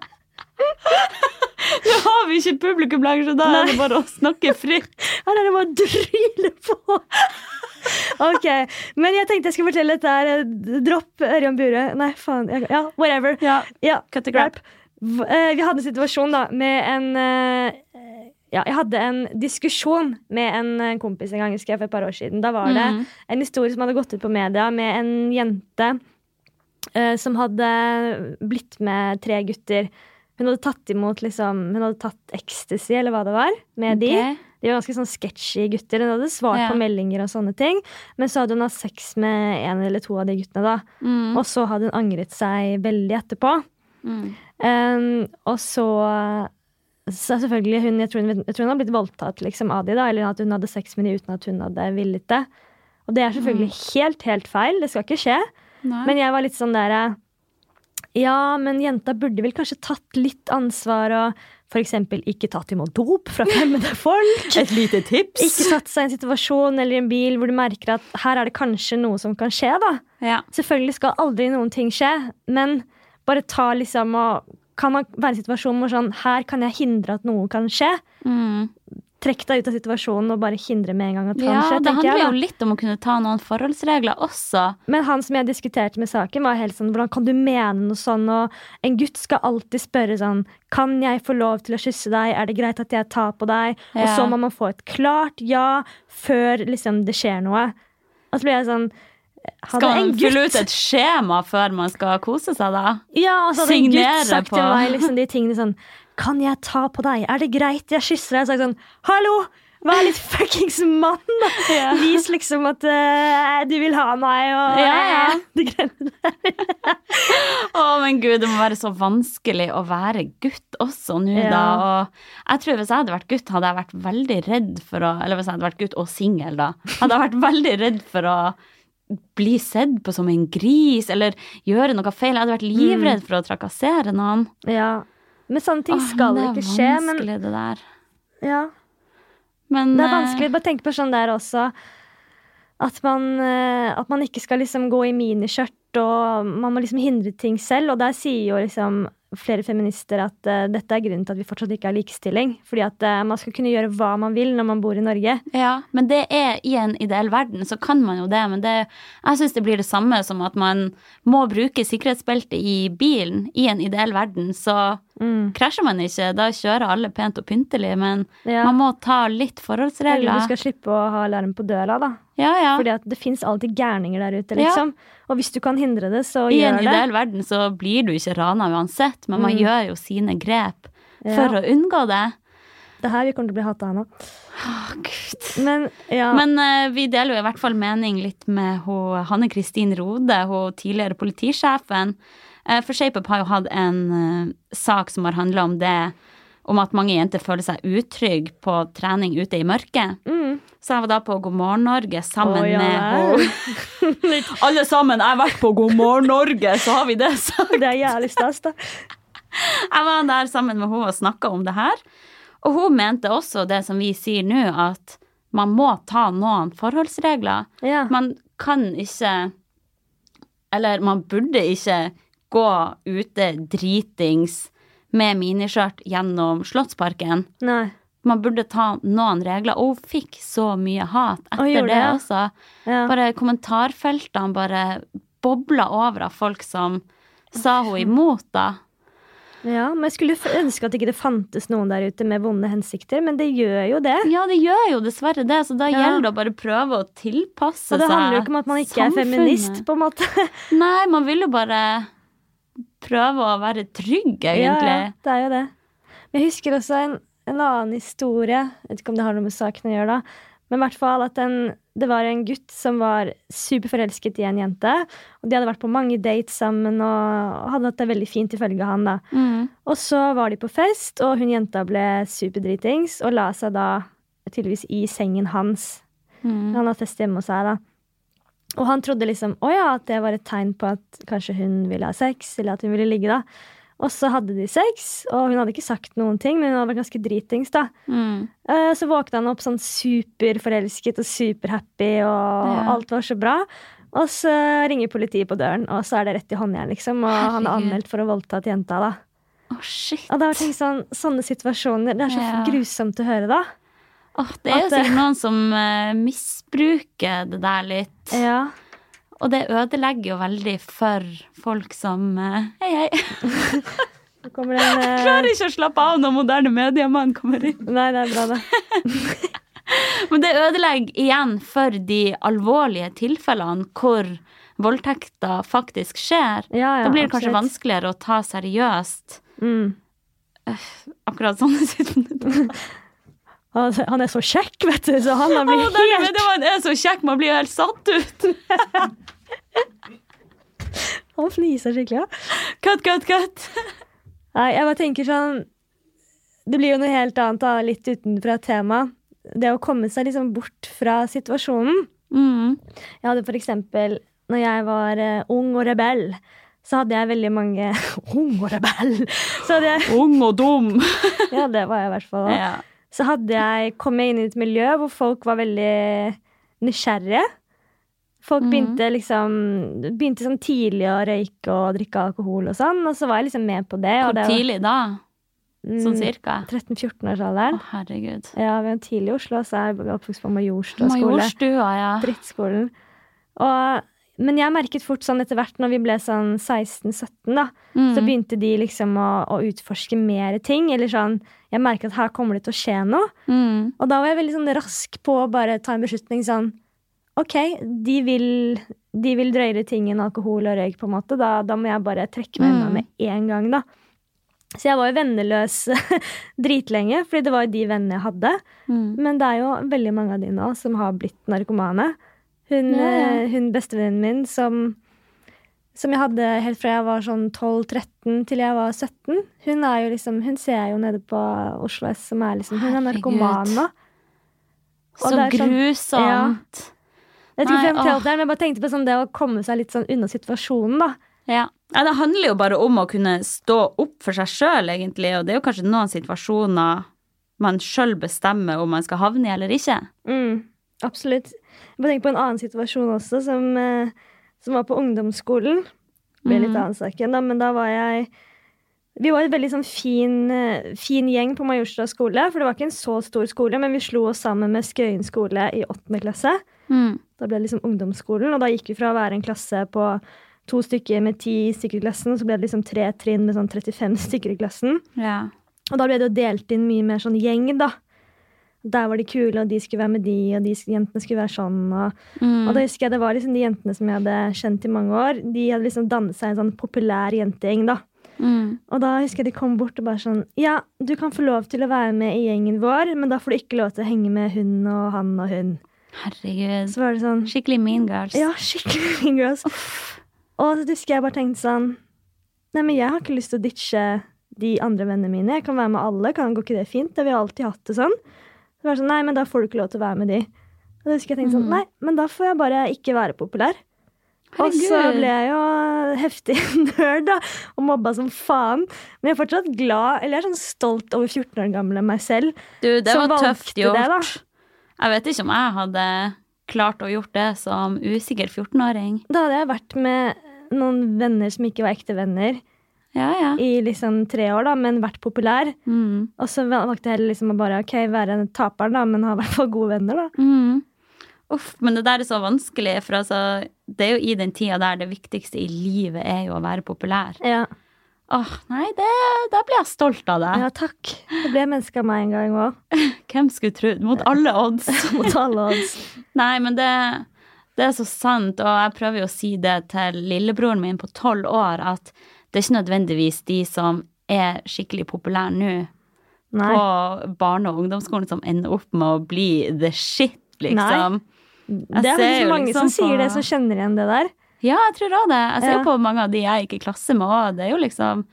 Nå har vi ikke publikum lenger, så da er det bare å snakke fritt. Her er det bare å dryle på. Ok, Men jeg tenkte jeg skulle fortelle dette her. Dropp Ørjan Bure. Nei, faen. Ja, whatever. Ja, Ja, cut the crap. Eh, Vi hadde en situasjon da med en eh, Ja, jeg hadde en diskusjon med en eh, kompis en gang husker jeg, for et par år siden. Da var det Mhm. en historie som hadde gått ut på media med en jente uh, som hadde blitt med tre gutter. Hun hadde tatt imot liksom, Hun hadde tatt ecstasy, eller hva det var, med de. Ok. De var ganske sånn sketchy gutter. Hun hadde svart Ja. på meldinger og sånne ting. Men så hadde hun hatt sex med en eller to av de guttene, da. Mm. Og så hadde hun angret seg veldig etterpå. Mm. Um, og så så selvfølgelig hun, jeg, tror hun, jeg tror hun har blitt voldtatt liksom, av de da, eller at hun hadde sex med de uten at hun hadde villet det. Og det er selvfølgelig helt, helt feil. Det skal ikke skje. Nei. Men jeg var litt sånn der Ja, men jenta burde vel kanskje tatt litt ansvar og f.eks. ikke tatt imot dop fra fremmede folk. Et lite tips. Ikke satt seg i en situasjon eller i en bil hvor du merker at her er det kanskje noe som kan skje. da. Ja. Selvfølgelig skal aldri noen ting skje, men bare ta liksom og Kan man være i en situasjon hvor sånn Her kan jeg hindre at noe kan skje. Mm. Trekk deg ut av situasjonen og bare hindre med en gang at det kan skje. det handler jeg jo litt om å kunne ta noen forholdsregler også. Men han som jeg diskuterte med saken, var helt sånn Hvordan kan du mene noe sånn? Og en gutt skal alltid spørre sånn Kan jeg få lov til å kysse deg? Er det greit at jeg tar på deg? Og så må man få et klart ja før liksom det skjer noe. Og så blir jeg sånn Skal man fylle ut et skjema før man skal kose seg, da? Ja, altså hadde en gutt sagt på- til meg liksom, de tingene sånn Kan jeg ta på deg? Er det greit jeg kysser deg? Jeg sagt sånn Hallo! Vær litt fuckings mann, da! Ja. Vis liksom at uh, du vil ha meg, og Ja, ja. de greiene der. Å, men gud, det må være så vanskelig å være gutt også nå, Ja. da. Og jeg tror hvis jeg hadde vært gutt, hadde jeg vært veldig redd for å Eller hvis jeg hadde vært gutt og singel, da. Hadde jeg vært veldig redd for å bli sett på som en gris, eller gjøre noe feil. Jeg hadde vært livredd for å trakassere noen. Ja. Men sånne ting Åh, skal men ikke det er vanskelig, det der. ja, Men det er eh, vanskelig. Bare tenk på sånn der også at man, eh, at man ikke skal liksom gå i miniskjørt, og man må liksom hindre ting selv. Og der sier jo liksom flere feminister at uh, dette er grunnen til at vi fortsatt ikke har likestilling. Fordi at uh, man skal kunne gjøre hva man vil når man bor i Norge. Ja, men det er i en ideell verden, så kan man jo det. Men det, jeg syns det blir det samme som at man må bruke sikkerhetsbelte i bilen i en ideell verden. Så Mm. krasjer man ikke, da kjører alle pent og pyntelig. Men Ja. man må ta litt forholdsregler. Eller du skal slippe å ha alarm på døra, da. Ja, ja. Fordi at det fins alltid gærninger der ute, liksom. Og hvis du kan hindre det, så I en gjør det. ideell verden så blir du ikke rana uansett, men man Mm. gjør jo sine grep for å unngå det. Det her vi kommer til å bli hata av nå. Å, Gud. Men ja. Men uh, vi deler jo i hvert fall mening litt med Hanne Kristin Rode, hun tidligere politisjefen. Uh, for ShapeUp har jo hatt en eh, sak som har handla om det, om at mange jenter føler seg utrygge på trening ute i mørket. mm. Så jeg var da på God morgen Norge sammen oh, ja med henne. Alle sammen, jeg har vært på God morgen Norge, så har vi det sagt. Det er jævlig stas, da. Jeg var der sammen med henne og snakka om det her. Og hun mente også det som vi sier nå, at man må ta noen forholdsregler. Ja. Man kan ikke Eller man burde ikke gå ute dritings med miniskjørt gjennom Slottsparken. Nei. Man burde ta noen regler. Og hun fikk så mye hat etter det det? også. Ja. Bare kommentarfeltene bare bobla over av folk som sa hun imot, da. ja, men jeg skulle ønske at ikke det fantes noen der ute med vonde hensikter, men det gjør jo det. Ja, det gjør jo dessverre det, så da Ja. gjelder det å bare prøve å tilpasse seg samfunnet. Og det handler jo ikke om at man ikke er feminist, på en måte. Nei, man vil jo bare prøve å være trygg, egentlig. Ja, ja, det er jo det. Men jeg husker også en, en annen historie. Jeg vet ikke om det har noe med saken å gjøre, da. Men i hvert fall at en, det var en gutt som var superforelsket i en jente. Og de hadde vært på mange dates sammen og hadde hatt det veldig fint, ifølge han. da. Mm. Og så var de på fest, og hun jenta ble superdritings og la seg da tydeligvis i sengen hans. Mm. Han hadde fest hjemme hos seg, da. Og han trodde liksom å ja, at det var et tegn på at kanskje hun ville ha sex, eller at hun ville ligge, da. Og så hadde de sex, og hun hadde ikke sagt noen ting, men hun hadde vært ganske dritings. da. Mm. Eh, Så våkna han opp sånn superforelsket og superhappy, og Ja. alt var så bra. Og så ringer politiet på døren, og så er det rett i håndjern, liksom. Og han er anmeldt for å voldta et jenta, da. Å, shit. Og da har jeg tenkt sånn, sånne situasjoner, det er så Ja. grusomt å høre, da. Åh, det er jo sikkert noen som uh, misbruker det der litt. Ja. Og det ødelegger jo veldig for folk som uh, Hei, hei. En eh, Klarer ikke å slappe av når moderne mediemann kommer inn. Nei, det er bra, det. Men det ødelegger igjen for de alvorlige tilfellene hvor voldtekter faktisk skjer. Ja, ja, da blir det kanskje absolutt. vanskeligere å ta seriøst Mm. akkurat sånne situasjoner. Han han er så kjekk, vet du, så han har blitt helt mediemann er så kjekk, man blir jo helt satt ut. Han fniser skikkelig, ja. Cut, cut, cut. Nei, jeg bare tenker sånn Det blir jo noe helt annet, da, litt utenfra temaet. Det å komme seg liksom bort fra situasjonen. Mm. Jeg hadde for eksempel, når jeg var eh, ung og rebell, så hadde jeg veldig mange Ung og rebell! Så hadde jeg Ung og dum. Ja, det var jeg i hvert fall. Ja. Så hadde jeg kommet inn i et miljø hvor folk var veldig nysgjerrige. Folk mm. begynte liksom Begynte sånn tidlig å røyke og drikke alkohol og sånn, og så var jeg liksom med på det. Hvor tidlig da? Sånn Mm, cirka? 13-14-årsalderen. Å, herregud. Ja, vi var tidlig i Oslo, så jeg oppvokst på Majorstua skole. Majorstua, ja. Drittskolen. Og, men jeg merket fort sånn etter hvert, når vi ble sånn 16-17, da, Mm. så begynte de liksom å, å utforske mer ting. Eller sånn Jeg merket at her kommer det til å skje noe. Mm. Og da var jeg veldig sånn rask på å bare ta en beslutning sånn OK, de vil, de vil drøyere ting enn alkohol og røyk, på en måte. Da, da må jeg bare trekke meg unna Mm. med en gang, da. Så jeg var jo venneløs dritlenge, fordi det var jo de vennene jeg hadde. Mm. Men det er jo veldig mange av de nå som har blitt narkomane. Hun, Ja, ja. eh, hun bestevennen min som, som jeg hadde helt fra jeg var sånn 12-13 til jeg var 17, hun jo liksom, hun ser jeg jo nede på Oslo S som er liksom Hun er narkoman nå. Og Så sånn- grusomt. Jeg vet ikke Nei, er, men jeg bare tenkte på sånn det å komme seg litt sånn unna situasjonen, da. Ja. ja, Det handler jo bare om å kunne stå opp for seg sjøl, egentlig. Og det er jo kanskje noen situasjoner man sjøl bestemmer om man skal havne i eller ikke. Mm, absolutt. Jeg bare tenker på en annen situasjon også, som, eh, som var på ungdomsskolen. Det ble litt Mhm. annen sak igjen, da, men da var jeg Vi var en veldig sånn fin, eh, fin gjeng på Majorstua skole, for det var ikke en så stor skole, men vi slo oss sammen med Skøyen skole i åttende klasse. Mm. Da ble det liksom ungdomsskolen, og da gikk vi fra å være en klasse på to stykker med ti stykker i klassen, og så ble det liksom tre trinn med sånn 35 stykker i klassen. Ja. Og da ble det jo delt inn mye mer sånn gjeng, da. Der var de kule, og de skulle være med de, og de jentene skulle være sånn. Og, Mm. og da husker jeg det var liksom de jentene som jeg hadde kjent i mange år. De hadde liksom dannet seg en sånn populær jentegjeng, da. Mm. Og da husker jeg de kom bort og bare sånn Ja, du kan få lov til å være med i gjengen vår, men da får du ikke lov til å henge med hun og han og hun. Herregud. Så var det sånn Skikkelig mean girls. Ja, skikkelig mean girls. Og så husker jeg bare tenkte sånn Nei, men jeg har ikke lyst til å ditche de andre vennene mine. Jeg kan være med alle. Kan Går ikke det fint? Det, vi har alltid hatt det sånn. Så var sånn, Nei, men da får du ikke lov til å være med de. Og da husker jeg tenkte sånn Mhm. Nei, men da får jeg bare ikke være populær. Og så ble jeg jo heftig nerd da, og mobba som faen. Men jeg er fortsatt glad, eller jeg er sånn stolt over 14 år gamle meg selv. Du, det som var tøft gjort. det. Jeg vet ikke om jeg hadde klart å gjort det som usikker 14-åring. Da hadde jeg vært med noen venner som ikke var ekte venner, Ja, ja. i liksom tre år, da, men vært populær. Mm. Og så valgte jeg heller liksom å bare ok, være en taper, da, men ha i hvert fall gode venner. da. Mm. Uff, men det der er så vanskelig, for altså, det er jo i den tida der det viktigste i livet er jo å være populær. Ja, Åh, nei, det, da blir jeg stolt av deg. ja takk. Det ble menneske av meg en gang òg. Hvem skulle trodd? Mot alle odds. Mot alle odds. Nei, men det, det er så sant, og jeg prøver jo å si det til lillebroren min på tolv år, at det er ikke nødvendigvis de som er skikkelig populære nå Nei. på barne- og ungdomsskolen som ender opp med å bli the shit, liksom. Det er veldig mange liksom som sier på- det, som kjenner igjen det der. Ja, jeg tror òg det. Jeg ser Ja. på mange av de jeg gikk i klasse med òg. Det er jo liksom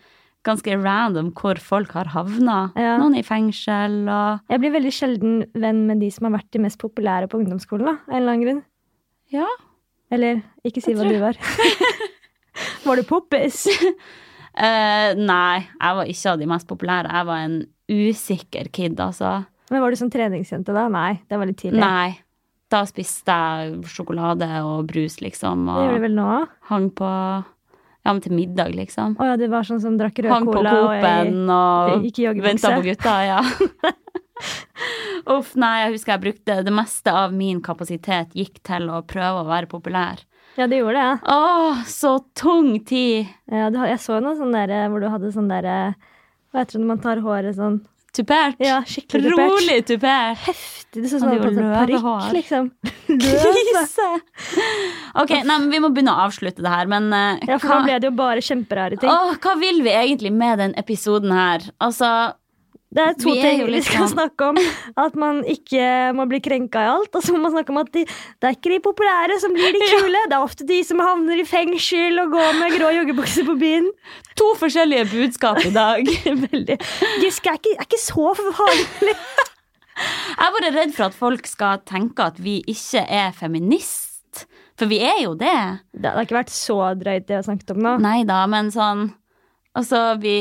ganske random hvor folk har havna. Ja. Noen i fengsel og Jeg blir veldig sjelden venn med de som har vært de mest populære på ungdomsskolen. da, av en eller annen grunn. Ja. Eller ikke si Jeg hva tror- du var. var du poppis? uh, nei, jeg var ikke av de mest populære. Jeg var en usikker kid, altså. Men Var du sånn treningsjente da? Nei, det var litt tidlig. Nei. Da spiste jeg sjokolade og brus, liksom, Det gjør du vel nå? hang på Ja, men til middag, liksom. Å ja, du var sånn som drakk rød Hang på cola og Coop-en og gikk i joggebukse. venta på gutta, ja. Uff, nei, jeg husker jeg brukte det meste av min kapasitet gikk til å prøve å være populær. Ja, det gjorde det, ja. Åh, så tung tid! ja du, jeg så noe sånn der eh, hvor du hadde sånn derre Hva heter det når man tar håret sånn Tupert. Ja, skikkelig tupert. Rolig tupert. Heftig. Det så ut som parykk, liksom. Løve. Krise! Ok, nei, men vi må begynne å avslutte det her, men uh, Ja, for hva, nå ble det jo bare kjemperare ting. Åh, hva vil vi egentlig med den episoden her? Altså, Det er to Vi er ting vi skal sånn- snakke om. At man ikke må bli krenka i alt. Og så må man snakke om at de, det er ikke de populære som blir de kule. Det er ofte de som havner i fengsel og går med grå joggebukse på byen. to forskjellige budskap i dag. Veldig. Giske er ikke, er ikke så farlig. Jeg er bare redd for at folk skal tenke at vi ikke er feminist. For vi er jo det. Det har ikke vært så drøyt, det jeg har snakket om nå. Nei da, men sånn Altså, vi,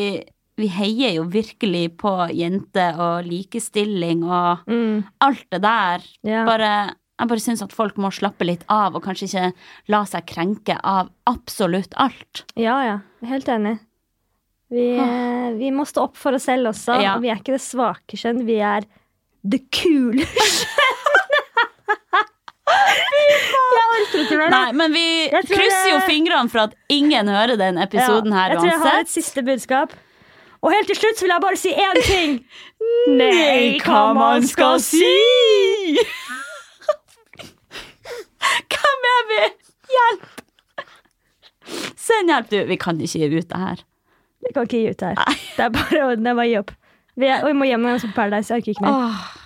vi heier jo virkelig på jenter og likestilling og Mm, alt det der. Yeah. Bare, jeg bare syns at folk må slappe litt av og kanskje ikke la seg krenke av absolutt alt. ja, ja. Helt enig. Vi, eh, vi må stå opp for oss selv også. Ja. Og vi er ikke det svake kjønn, vi er det kule Jeg orker ikke mer, da. Nei, men vi krysser jo fingrene for at ingen hører den episoden Ja, her jeg tror jeg har et siste budskap. Og helt til slutt så vil jeg bare si én ting. Nei, hva man skal si! Hvem er vi? Hjelp! Send hjelp, du. Vi kan ikke gi ut det her. Vi kan ikke gi ut. Det her. det er bare å gi opp. Vi, er, og vi må hjem igjen på Paradise. Jeg orker ikke mer.